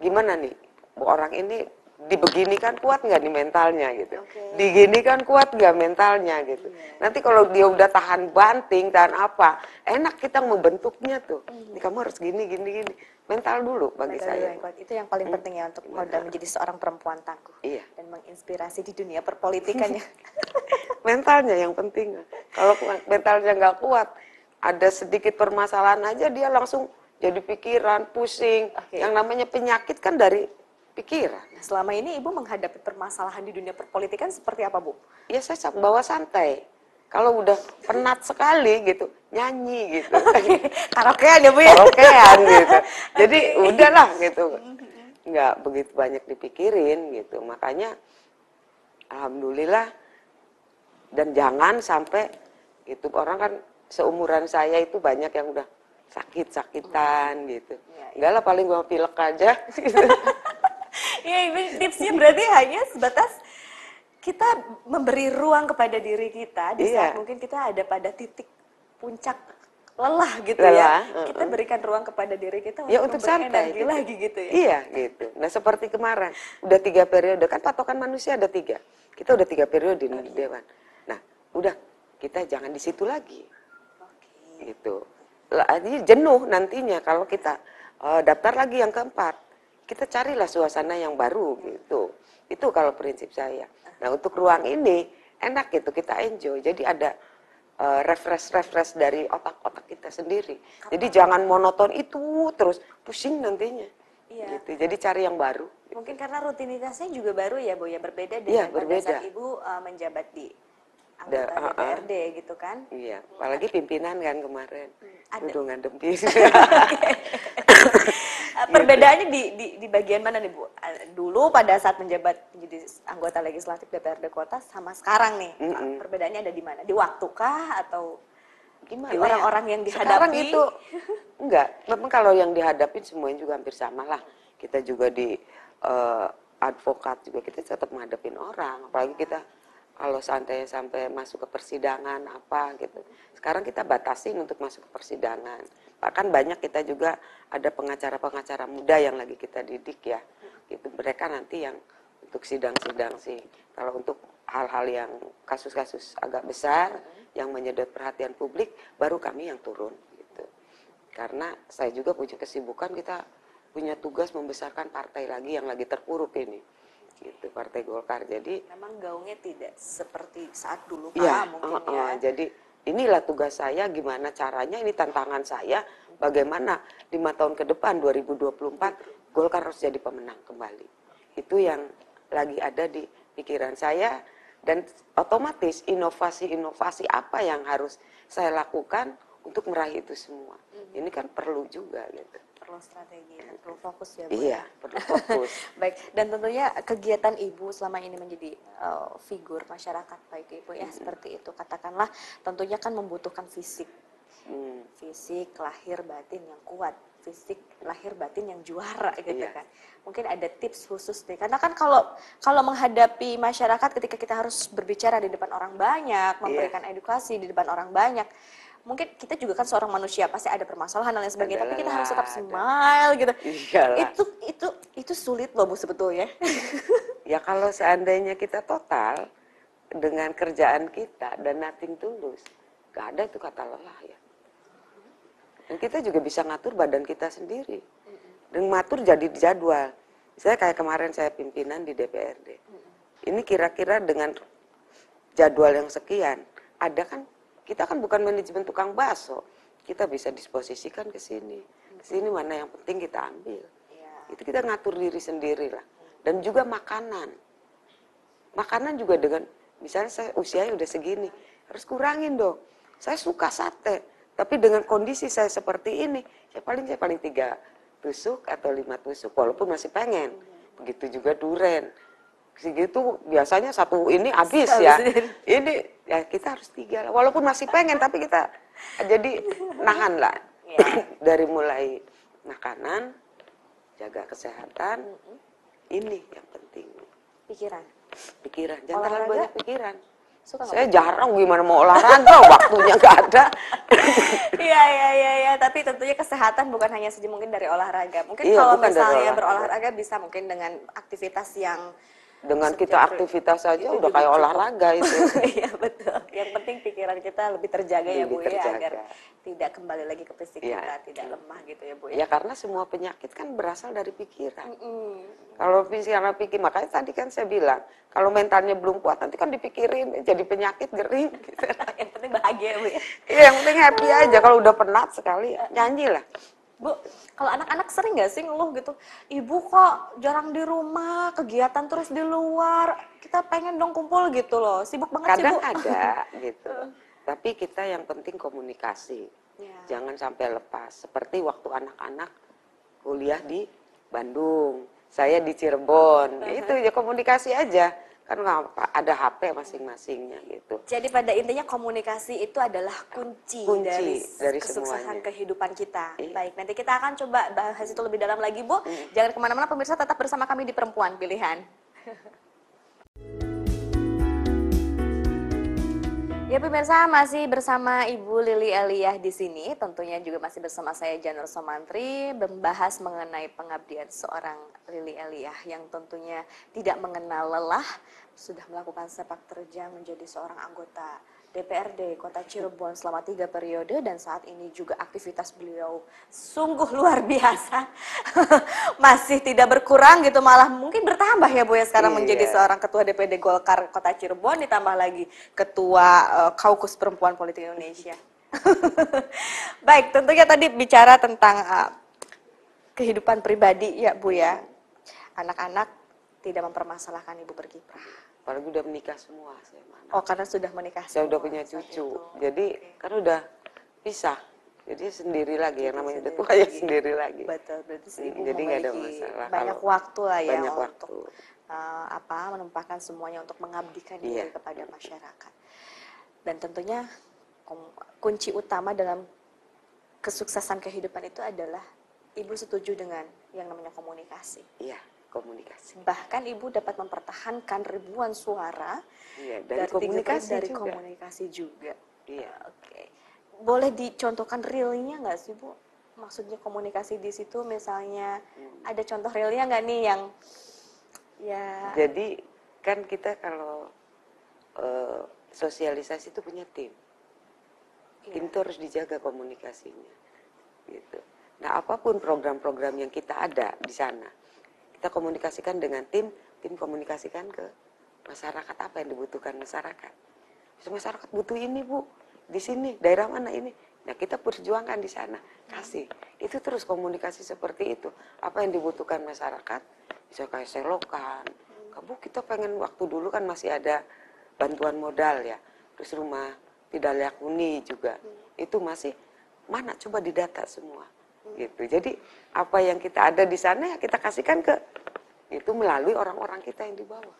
gimana nih orang ini dibeginikan kuat nggak di mentalnya gitu. Okay. Diginikan kuat nggak mentalnya gitu. Yeah. Nanti kalau dia udah tahan banting, tahan apa, enak kita membentuknya tuh. Mm. Kamu harus gini, gini, gini. Mental dulu bagi mental saya. Yang kuat. Itu yang paling hmm. penting ya untuk modal menjadi seorang perempuan tangguh. Iya. Dan menginspirasi di dunia perpolitikannya. mentalnya yang penting. Kalau mentalnya nggak kuat, ada sedikit permasalahan aja dia langsung jadi pikiran, pusing. Okay. Yang namanya penyakit kan dari pikiran. Nah, selama ini Ibu menghadapi permasalahan di dunia perpolitikan seperti apa, Bu? Ya saya bawa santai. Kalau udah penat sekali gitu, nyanyi gitu. Karaokean ya, Bu ya? Karaokean gitu. Jadi okay. udahlah gitu. Nggak begitu banyak dipikirin gitu. Makanya alhamdulillah dan jangan sampai itu orang kan seumuran saya itu banyak yang udah sakit-sakitan gitu. Ya, ya. Enggak lah paling gua pilek aja gitu. ya tipsnya berarti hanya sebatas kita memberi ruang kepada diri kita di saat iya. mungkin kita ada pada titik puncak lelah gitu ya. lelah, ya. Kita berikan ruang kepada diri kita untuk, ya, untuk santai gitu. lagi gitu ya. Iya gitu. Nah seperti kemarin udah tiga periode kan patokan manusia ada tiga. Kita udah tiga periode di dewan. Nah udah kita jangan di situ lagi. Okay. Gitu. Jadi jenuh nantinya kalau kita uh, daftar lagi yang keempat kita carilah suasana yang baru gitu. Itu kalau prinsip saya. Nah untuk ruang ini enak gitu kita enjoy. Jadi ada uh, refresh refresh dari otak-otak kita sendiri. Jadi jangan monoton itu terus pusing nantinya. Iya. Gitu. Jadi cari yang baru. Mungkin karena rutinitasnya juga baru ya, Bu ya, berbeda dengan ya, berbeda. pada saat Ibu uh, menjabat di anggota da, uh, DPRD gitu kan? Iya, apalagi pimpinan kan kemarin. Hmm, ada. Udah ngadem Perbedaannya di, di di bagian mana nih Bu? Dulu pada saat menjabat menjadi anggota legislatif DPRD kota sama sekarang nih, mm -hmm. perbedaannya ada di mana? Di waktu kah atau gimana? Di ya? orang-orang ya? yang dihadapi? Sekarang itu enggak. Memang kalau yang dihadapi semuanya juga hampir sama lah. Kita juga di uh, advokat juga kita tetap menghadapin orang, apalagi kita kalau santai sampai masuk ke persidangan apa gitu. Sekarang kita batasin untuk masuk ke persidangan. Bahkan banyak kita juga ada pengacara-pengacara muda yang lagi kita didik ya. Itu mereka nanti yang untuk sidang-sidang sih. Kalau untuk hal-hal yang kasus-kasus agak besar yang menyedot perhatian publik baru kami yang turun gitu. Karena saya juga punya kesibukan kita punya tugas membesarkan partai lagi yang lagi terpuruk ini gitu Partai Golkar. Jadi memang gaungnya tidak seperti saat dulu ya, mungkin uh, uh, ya. Jadi inilah tugas saya gimana caranya ini tantangan saya bagaimana lima tahun ke depan 2024 Golkar harus jadi pemenang kembali. Itu yang lagi ada di pikiran saya dan otomatis inovasi-inovasi apa yang harus saya lakukan untuk meraih itu semua. Ini kan perlu juga gitu perlu strategi dan perlu fokus ya Bu. Iya, perlu fokus. baik, dan tentunya kegiatan Ibu selama ini menjadi uh, figur masyarakat baik Ibu ya hmm. seperti itu katakanlah tentunya kan membutuhkan fisik. Hmm. Fisik lahir batin yang kuat, fisik lahir batin yang juara gitu iya. kan. Mungkin ada tips khusus nih karena kan kalau kalau menghadapi masyarakat ketika kita harus berbicara di depan orang banyak, iya. memberikan iya. edukasi di depan orang banyak mungkin kita juga kan seorang manusia pasti ada permasalahan dan lain sebagainya tapi kita harus tetap smile gitu. Iyalah. itu itu itu sulit loh bu sebetulnya. Ya kalau seandainya kita total dengan kerjaan kita dan nothing tulus gak ada itu kata lelah ya. Dan kita juga bisa ngatur badan kita sendiri. Dan ngatur jadi jadwal. Saya kayak kemarin saya pimpinan di DPRD ini kira-kira dengan jadwal yang sekian ada kan kita kan bukan manajemen tukang bakso. Kita bisa disposisikan ke sini. Ke sini mana yang penting kita ambil. Ya. Itu kita ngatur diri sendiri lah. Dan juga makanan. Makanan juga dengan, misalnya saya usianya udah segini, harus kurangin dong. Saya suka sate, tapi dengan kondisi saya seperti ini, saya paling saya paling tiga tusuk atau lima tusuk, walaupun masih pengen. Begitu juga duren segitu biasanya satu ini habis ya. Ini ya kita harus tiga lah. Walaupun masih pengen tapi kita jadi nahan lah. Ya. Dari mulai makanan, jaga kesehatan, ini yang penting. Pikiran. Pikiran, jangan terlalu banyak pikiran. Suka saya jarang gimana mau olahraga, waktunya nggak ada. Iya iya iya ya. tapi tentunya kesehatan bukan hanya saja mungkin dari olahraga. Mungkin iya, kalau misalnya berolahraga bisa mungkin dengan aktivitas yang dengan kita aktivitas saja udah kayak cukup. olahraga itu. Iya betul. Yang penting pikiran kita lebih terjaga ya, lebih ya Bu terjaga. ya agar tidak kembali lagi ke fisik ya. kita, tidak lemah gitu ya Bu ya. Ya karena semua penyakit kan berasal dari pikiran. Mm -hmm. Kalau pikiran pikir makanya tadi kan saya bilang kalau mentalnya belum kuat nanti kan dipikirin jadi penyakit gering gitu. yang penting bahagia Bu ya. Iya yang penting happy aja kalau udah penat sekali nyanyi lah. Bu, kalau anak-anak sering nggak sih ngeluh gitu, ibu kok jarang di rumah, kegiatan terus di luar, kita pengen dong kumpul gitu loh, sibuk banget Kadang sih bu. ada gitu, tapi kita yang penting komunikasi, ya. jangan sampai lepas. Seperti waktu anak-anak kuliah di Bandung, saya di Cirebon, itu ya komunikasi aja kan ada HP masing-masingnya gitu. Jadi pada intinya komunikasi itu adalah kunci, kunci dari, dari kesuksesan semuanya. kehidupan kita. Iya. Baik, nanti kita akan coba bahas itu lebih dalam lagi Bu. Hmm. Jangan ke mana-mana pemirsa tetap bersama kami di Perempuan Pilihan. Ya pemirsa masih bersama Ibu Lili Eliah di sini, tentunya juga masih bersama saya Janur Somantri membahas mengenai pengabdian seorang Lili Eliah yang tentunya tidak mengenal lelah, sudah melakukan sepak terjang menjadi seorang anggota DPRD Kota Cirebon selama tiga periode dan saat ini juga aktivitas beliau sungguh luar biasa. Masih tidak berkurang gitu, malah mungkin bertambah ya Bu ya sekarang iya. menjadi seorang ketua DPD Golkar Kota Cirebon ditambah lagi ketua uh, Kaukus Perempuan Politik Indonesia. Baik, tentunya tadi bicara tentang uh, kehidupan pribadi ya Bu ya. Anak-anak tidak mempermasalahkan Ibu berkiprah. Apalagi udah menikah semua saya mana. Oh, karena sudah menikah. saya udah semua punya saat cucu. Jadi Oke. kan udah pisah. Jadi sendiri lagi yang namanya udah tua ya sendiri lagi. Betul, berarti Hmm, Ibu jadi nggak ada masalah banyak kalau waktu lah ya banyak untuk waktu. eh, apa menumpahkan semuanya untuk mengabdikan Iya. diri kepada masyarakat. Dan tentunya kunci utama dalam kesuksesan kehidupan itu adalah ibu setuju dengan yang namanya komunikasi. Iya, komunikasi. Bahkan ibu dapat mempertahankan ribuan suara Iya, dari, tiga- komunikasi dari juga. komunikasi juga. Iya. Oke. Boleh dicontohkan realnya nggak sih Bu? Maksudnya komunikasi di situ misalnya Hmm. ada contoh realnya nggak nih yang ya Jadi kan kita kalau eh, sosialisasi itu punya tim. Iya. Tim itu harus dijaga komunikasinya. Gitu. Nah, apa pun program-program yang kita ada di sana, kita komunikasikan dengan tim, tim komunikasikan ke masyarakat apa yang dibutuhkan masyarakat. Masyarakat butuh ini, Bu. Di sini, daerah mana ini? Nah, kita perjuangkan di sana, kasih. Itu terus komunikasi seperti itu. Apa yang dibutuhkan masyarakat, bisa kayak selokan. Bu, kita pengen waktu dulu kan masih ada bantuan modal ya. Terus rumah tidak layak huni juga. Itu masih mana coba didata semua. Gitu. Jadi apa yang kita ada di sana ya kita kasihkan ke itu melalui orang-orang kita yang di bawah.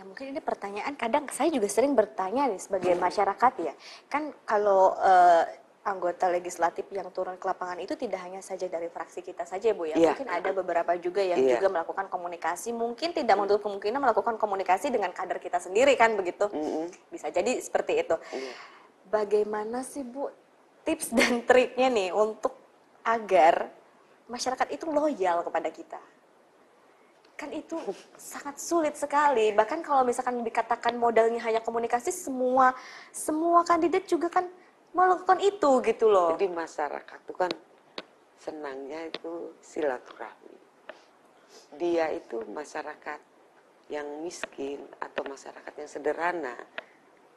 Nah mungkin ini pertanyaan kadang saya juga sering bertanya nih sebagai masyarakat ya. Kan kalau eh, anggota legislatif yang turun ke lapangan itu tidak hanya saja dari fraksi kita saja Bu ya. Iya. Mungkin ada beberapa juga yang Iya. juga melakukan komunikasi. Mungkin tidak menutup kemungkinan melakukan komunikasi dengan kader kita sendiri kan begitu. Mm-mm. Bisa jadi seperti itu. Iya. Bagaimana sih Bu tips dan triknya nih untuk agar masyarakat itu loyal kepada kita? Kan itu sangat sulit sekali. Bahkan kalau misalkan dikatakan modalnya hanya komunikasi, semua semua kandidat juga kan melakukan itu gitu loh. Jadi masyarakat itu kan senangnya itu silaturahmi. Dia itu masyarakat yang miskin atau masyarakat yang sederhana.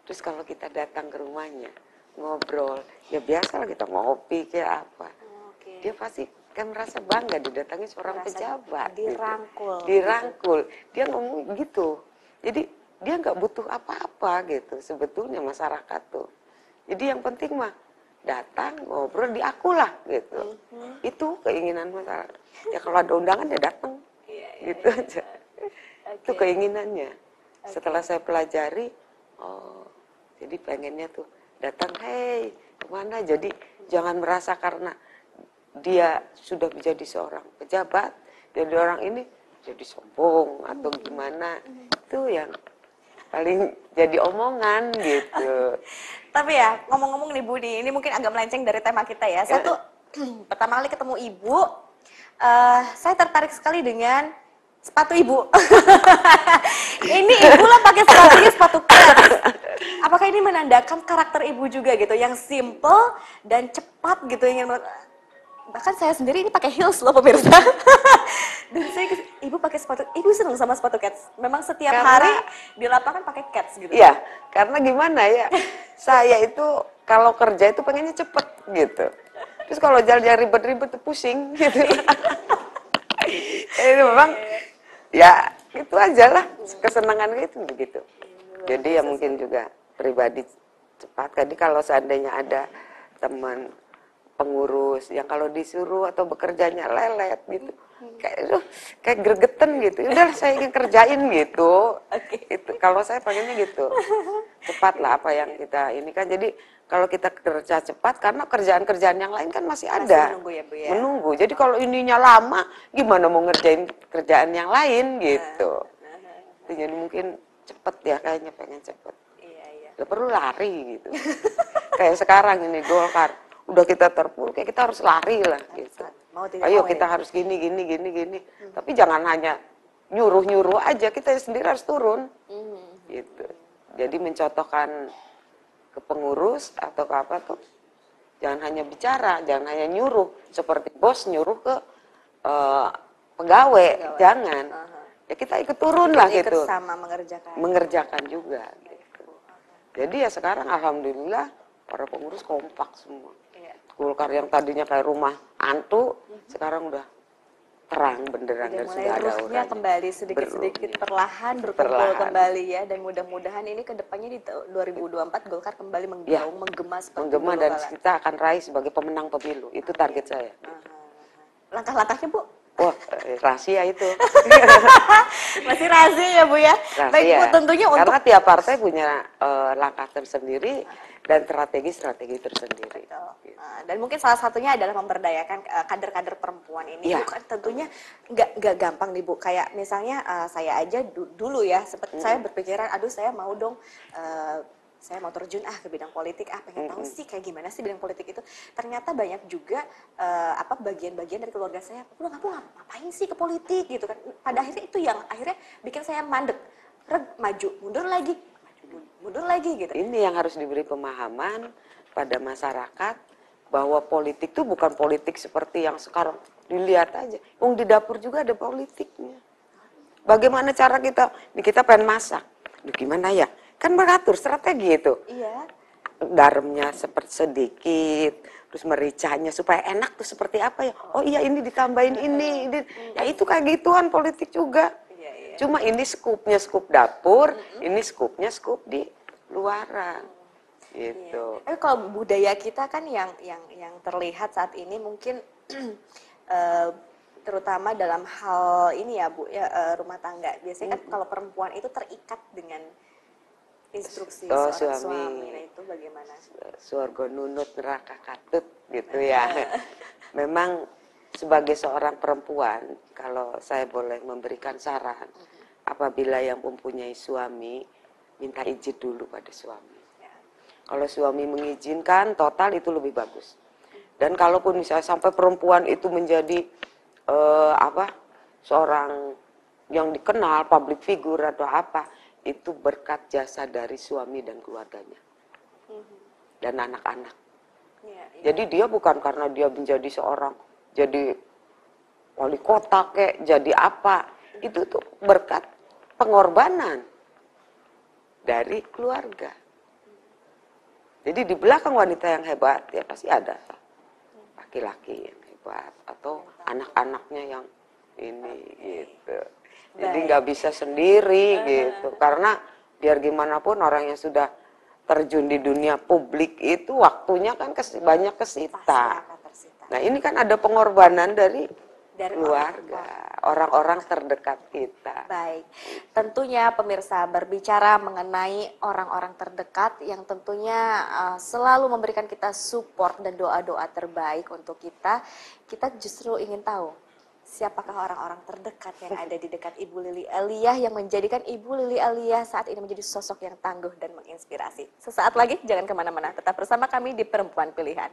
Terus kalau kita datang ke rumahnya ngobrol, ya biasa lah kita ngopi kayak apa. Dia pasti kan merasa bangga didatangi seorang Merasa pejabat. gitu. dirangkul, Dirangkul. Dia ngomong gitu. Jadi dia nggak butuh apa-apa gitu sebetulnya masyarakat tuh. Jadi yang penting mah datang ngobrol diakulah gitu. Mhm. Itu keinginan masyarakat. Ya kalau ada undangan ya datang. Iya, iya, gitu aja. Itu Oke. keinginannya. Setelah saya pelajari, oh jadi pengennya tuh datang, hey ke mana? Jadi jangan merasa karena dia sudah menjadi seorang pejabat, jadi orang ini jadi sombong atau gimana. Itu yang paling jadi omongan gitu. Tapi ya ngomong-ngomong nih Budi, ini mungkin agak melenceng dari tema kita ya. Saya tuh pertama kali ketemu ibu, eh, saya tertarik sekali dengan sepatu ibu. ini ibu lah pakai sepatunya sepatu kets. Apakah ini menandakan karakter ibu juga gitu, yang simple dan cepat gitu ingin bahkan saya sendiri ini pakai heels loh pemirsa. dan saya ibu pakai sepatu, ibu seneng sama sepatu kets. Memang setiap Karena- hari di lapangan pakai kets gitu. Iya, karena gimana ya? Saya itu kalau kerja itu pengennya cepet gitu. Terus kalau jalan-jalan ribet-ribet tuh pusing gitu. Ini memang ya itu aja lah kesenangan gitu begitu. Jadi ya mungkin juga pribadi cepat. Jadi kalau seandainya ada teman pengurus yang kalau disuruh atau bekerjanya lelet gitu. Kayak aduh, kayak gregetan gitu. Ya udah saya ingin kerjain gitu. Itu kalau saya pengennya gitu. Cepat lah apa yang kita ini kan. Jadi kalau kita kerja cepat karena kerjaan-kerjaan yang lain kan masih Masih ada menunggu ya, Bu, ya? menunggu. Jadi kalau ininya lama gimana mau ngerjain kerjaan yang lain gitu? jadi mungkin cepet ya kayaknya pengen cepet. Iya, iya. Perlu lari gitu. Kayak sekarang ini Golkar, udah kita terpuruk, kayak kita harus lari lah gitu. Mau tidak Ayo mau kita ya? harus gini, gini, gini, gini. Tapi jangan hanya nyuruh-nyuruh aja, kita sendiri harus turun. Hmm. Gitu. Jadi mencontohkan ke pengurus atau ke apa tuh, jangan hanya bicara, jangan hanya nyuruh. Seperti bos nyuruh ke eh, pegawai, Pegawai. jangan. Aha. Ya kita ikut turun lah Ikut gitu sama mengerjakan. mengerjakan juga gitu. Jadi ya sekarang alhamdulillah para pengurus kompak semua. Golkar yang tadinya kayak rumah hantu sekarang udah terang benderang dan sudah ada auranya. kembali sedikit-sedikit perlahan berkumpul Perlahan. kembali ya dan mudah-mudahan ini ke depannya di tahun 2024 Golkar kembali menggaung, menggema seperti menggema dan kala. kita akan raih sebagai pemenang pemilu. Itu target saya. Langkah-langkahnya Bu Wah, eh, rahasia itu. masih rahasia ya Bu ya. Baik Bu, Rahasia. tentunya untuk Karena tiap partai punya eh, langkah tersendiri dan strategi-strategi tersendiri. Betul. Nah, dan mungkin salah satunya adalah memberdayakan eh, kader-kader perempuan ini. Iya. Bu, kan tentunya nggak nggak gampang nih Bu. Kayak misalnya eh, saya aja du- dulu ya, sempat saya berpikiran, aduh saya mau dong. eh, saya mau terjun ah ke bidang politik ah pengen tahu sih kayak gimana sih bidang politik itu ternyata banyak juga eh, apa bagian-bagian dari keluarga saya lu ngapain ngapain sih ke politik gitu kan pada akhirnya itu yang akhirnya bikin saya mandek Reg, maju mundur lagi mundur lagi gitu Ini yang harus diberi pemahaman pada masyarakat bahwa politik itu bukan politik seperti yang sekarang dilihat aja. Wong di dapur juga ada politiknya. Bagaimana cara kita? Nih kita pengen masak. Duh, gimana ya? Kan beratur strategi itu. iya Garamnya seperti sedikit, terus mericanya supaya enak tuh seperti apa ya? Oh iya ini ditambahin ini, ini. Ya itu kayak gituan politik juga. Iya iya Cuma ini skupnya skup dapur, ini skupnya skup di luaran. Gitu. Tapi kalau budaya kita kan yang yang yang terlihat saat ini mungkin eh, terutama dalam hal ini ya Bu ya eh, rumah tangga. Biasanya kan kalau perempuan itu terikat dengan instruksi Oh, suami. suami. Nah, itu bagaimana? Surga nunut neraka katut gitu ya. Memang sebagai seorang perempuan, kalau saya boleh memberikan saran, apabila yang mempunyai suami, minta izin dulu pada suami. Ya. Kalau suami mengizinkan, total itu lebih bagus. Dan kalaupun misalnya sampai perempuan itu menjadi eh, apa seorang yang dikenal, public figure atau apa, itu berkat jasa dari suami dan keluarganya dan anak-anak. Iya, iya. Jadi dia bukan karena dia menjadi seorang jadi wali kota kek, jadi apa. Itu tuh berkat pengorbanan dari keluarga. Jadi di belakang wanita yang hebat ya pasti ada laki-laki yang hebat atau anak-anaknya yang ini gitu. Jadi nggak bisa sendiri gitu. Karena biar gimana pun orang yang sudah terjun di dunia publik itu waktunya kan kes- banyak Pasti kesita. Nah ini kan ada pengorbanan dari Dari keluarga, orang-orang terdekat kita. Baik, tentunya pemirsa berbicara mengenai orang-orang terdekat yang tentunya uh, selalu memberikan kita support dan doa-doa terbaik untuk kita. Kita justru ingin tahu siapakah orang-orang terdekat yang ada di dekat Ibu Lili Aliyah yang menjadikan Ibu Lili Aliyah saat ini menjadi sosok yang tangguh dan menginspirasi. Sesaat lagi jangan ke mana-mana, tetap bersama kami di Perempuan Pilihan.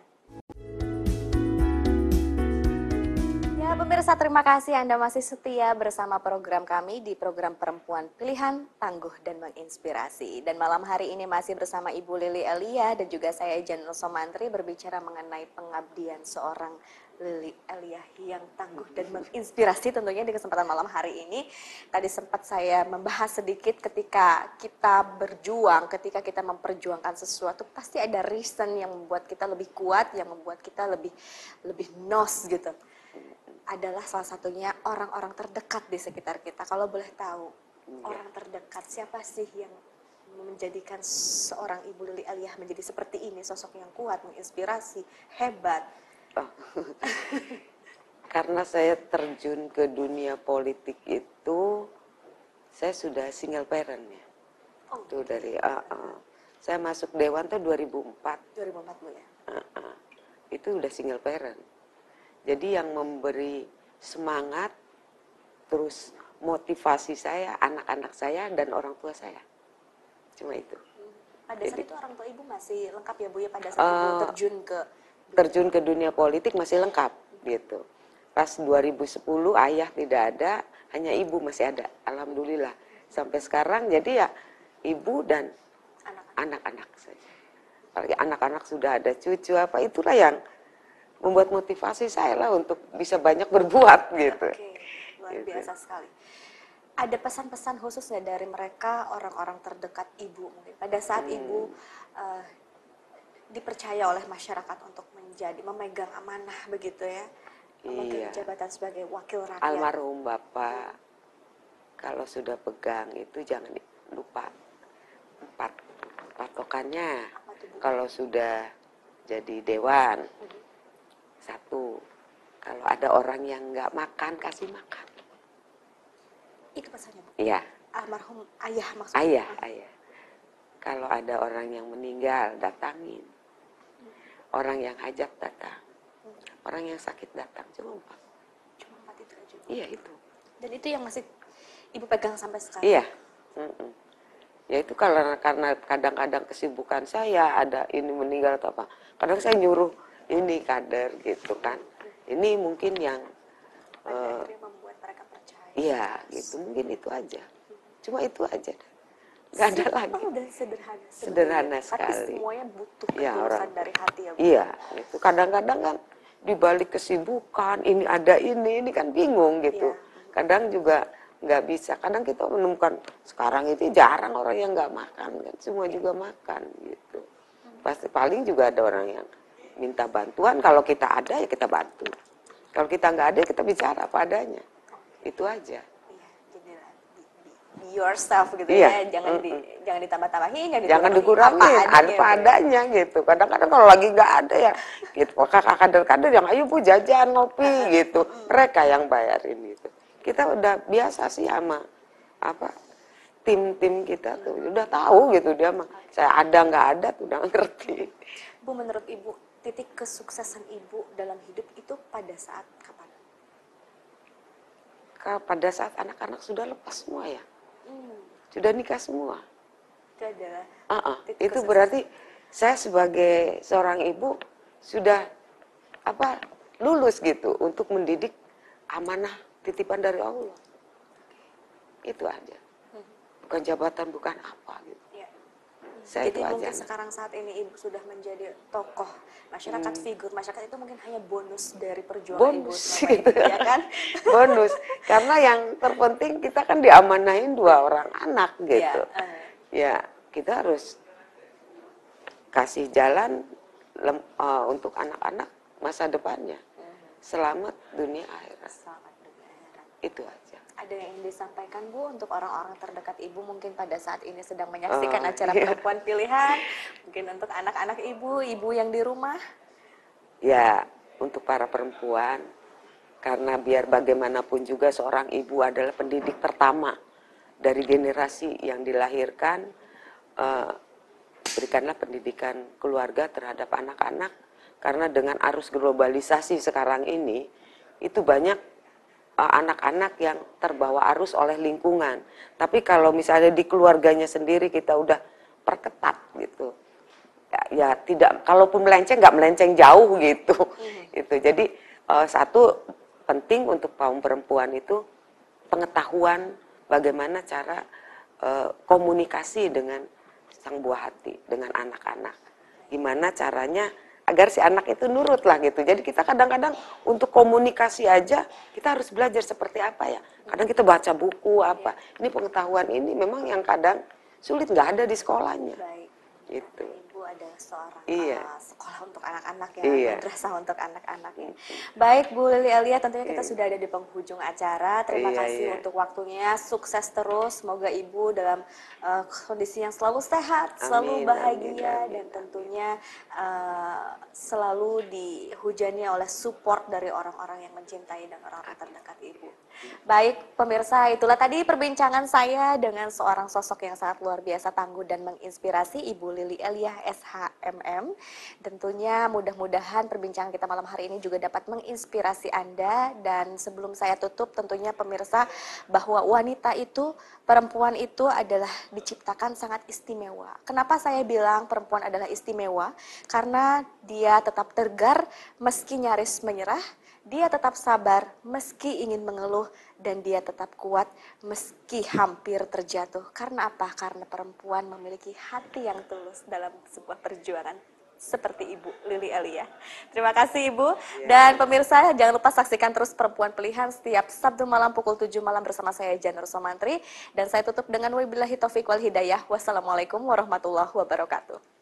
Ya pemirsa terima kasih Anda masih setia bersama program kami di program Perempuan Pilihan Tangguh dan Menginspirasi. Dan malam hari ini masih bersama Ibu Lili Elia dan juga saya Janel Somantri berbicara mengenai pengabdian seorang Lili Elia yang tangguh dan menginspirasi tentunya di kesempatan malam hari ini. Tadi sempat saya membahas sedikit ketika kita berjuang, ketika kita memperjuangkan sesuatu pasti ada reason yang membuat kita lebih kuat, yang membuat kita lebih lebih nos gitu adalah salah satunya orang-orang terdekat di sekitar kita. Kalau boleh tahu, orang terdekat siapa sih yang menjadikan seorang Ibu Lili Aliyah menjadi seperti ini, sosok yang kuat, menginspirasi, hebat. Oh. Karena saya terjun ke dunia politik itu, saya sudah single parent ya. Oh, Itu dari, ah, ah. saya masuk Dewan tuh 2004. 2004 Bu ya. Ah, ah. Itu udah single parent. Jadi yang memberi semangat, terus motivasi saya, anak-anak saya, dan orang tua saya. Cuma itu. Pada saat Jadi- itu orang tua Ibu masih lengkap ya Bu ya pada saat Ibu Eh, terjun ke terjun ke dunia politik masih lengkap gitu. Pas 2010 ayah tidak ada, hanya ibu masih ada. Alhamdulillah. Sampai sekarang jadi ya ibu dan anak-anak. anak-anak saja. Apalagi anak-anak sudah ada cucu apa itulah yang membuat motivasi saya lah untuk bisa banyak berbuat gitu. Oke, luar Gitu. biasa sekali. Ada pesan-pesan khusus ya dari mereka orang-orang terdekat ibu mungkin pada saat Hmm. ibu eh, dipercaya oleh masyarakat untuk menjadi memegang amanah begitu ya. memegang Iya. jabatan sebagai wakil rakyat. Almarhum Bapak kalau sudah pegang itu jangan lupa empat patokannya. Kalau sudah jadi dewan Mhm. Satu, kalau ada orang yang nggak makan kasih makan. Itu pesannya, Bu. Iya, Almarhum ayah maksudnya. ayah, ayah. Kalau ada orang yang meninggal datangin. Orang yang hajat datang. Orang yang sakit datang cuma empat. Cuma empat itu aja. Iya itu. Dan itu yang masih ibu pegang sampai sekarang. Iya. Mm-mm. Ya itu karena karena kadang-kadang kesibukan saya ada ini meninggal atau apa. Kadang saya nyuruh ini kader gitu kan. Ini mungkin yang percaya. iya gitu mungkin itu aja. Cuma itu aja. Gak ada lagi. Dan sederhana. Sederhana sekali. Tapi semuanya butuh ketulusan orang- dari hati ya, Bu. Iya, itu kadang-kadang kan di balik kesibukan ini ada ini ini kan bingung gitu. Iya. Kadang juga nggak bisa. Kadang kita menemukan sekarang itu jarang orang yang nggak makan kan, semua juga makan gitu. Pasti paling juga ada orang yang minta bantuan. Kalau kita ada ya kita bantu. Kalau kita nggak ada ya kita bicara apa adanya. Itu aja. Iya, be, yourself gitu Iya, ya, jangan di jangan ditambah-tambahin, jangan jangan dikurangi, dikurangin apa apa adanya, adanya gitu. Kadang-kadang kalau lagi nggak ada ya gitu kakak kader-kader yang ayo bu jajan ngopi gitu. Mereka yang bayarin gitu kita udah biasa sih sama apa tim-tim kita tuh. Udah tahu gitu dia mah. Saya ada nggak ada tuh udah ngerti. Bu, menurut Ibu, titik kesuksesan Ibu dalam hidup itu pada saat kapan? Ka- pada saat anak-anak sudah lepas semua ya Hmm, sudah nikah semua itu adalah Ah, ah. Titik itu kesuksesan. berarti saya sebagai seorang ibu sudah apa lulus gitu untuk mendidik amanah titipan dari Allah. Itu aja. Hmm. Bukan jabatan, bukan apa gitu. Ya. Saya Jadi itu aja. mungkin sekarang saat ini Ibu sudah menjadi tokoh masyarakat figur masyarakat itu mungkin hanya bonus dari perjuangan Ibu Bonus selama gitu. ini, ya kan? Bonus. Karena yang terpenting kita kan diamanahin dua orang anak gitu. Ya, eh, Ya, kita harus kasih jalan lem- eh, untuk anak-anak masa depannya. mhm. Selamat dunia akhirat. Selamat dunia akhirat. Itu aja. Ada yang disampaikan Bu untuk orang-orang terdekat Ibu mungkin pada saat ini sedang menyaksikan Oh, acara iya. perempuan pilihan, mungkin untuk anak-anak Ibu, Ibu yang di rumah. Ya, untuk para perempuan, karena biar bagaimanapun juga seorang ibu adalah pendidik pertama dari generasi yang dilahirkan, eh, berikanlah pendidikan keluarga terhadap anak-anak, karena dengan arus globalisasi sekarang ini, itu banyak anak-anak yang terbawa arus oleh lingkungan. Tapi kalau misalnya di keluarganya sendiri kita udah perketat gitu, ya, ya tidak kalaupun melenceng nggak melenceng jauh gitu. Itu jadi eh, satu penting untuk kaum perempuan itu pengetahuan bagaimana cara eh, komunikasi dengan sang buah hati dengan anak-anak. Gimana caranya agar si anak itu nurut lah gitu. Jadi kita kadang-kadang untuk komunikasi aja kita harus belajar seperti apa ya. Kadang kita baca buku apa. Ini pengetahuan ini memang yang kadang sulit nggak ada di sekolahnya. Baik. gitu Adalah seorang Iya. uh, sekolah untuk anak-anak ya, Iya. madrasah untuk anak-anak ya. Baik Bu Lili Elia, tentunya kita Iya. sudah ada di penghujung acara. Terima Iya, kasih iya. untuk waktunya, sukses terus. Semoga Ibu dalam uh, kondisi yang selalu sehat, selalu Amin, bahagia, amin, amin, dan tentunya uh, selalu dihujani oleh support dari orang-orang yang mencintai dan orang-orang terdekat Ibu. Baik pemirsa, itulah tadi perbincangan saya dengan seorang sosok yang sangat luar biasa tangguh dan menginspirasi Ibu Lili Elia SHMM. Tentunya mudah-mudahan perbincangan kita malam hari ini juga dapat menginspirasi Anda dan sebelum saya tutup tentunya pemirsa bahwa wanita itu perempuan itu adalah diciptakan sangat istimewa. Kenapa saya bilang perempuan adalah istimewa? Karena dia tetap tegar meski nyaris menyerah, dia tetap sabar meski ingin mengeluh dan dia tetap kuat meski hampir terjatuh. Karena apa? Karena perempuan memiliki hati yang tulus dalam sebuah perjuangan seperti Ibu Lili Elia. Terima kasih Ibu. Dan pemirsa jangan lupa saksikan terus Perempuan Pilihan setiap Sabtu malam pukul 7 malam bersama saya Janur Somantri dan saya tutup dengan wabillahi taufiq wal hidayah. Wassalamualaikum warahmatullahi wabarakatuh.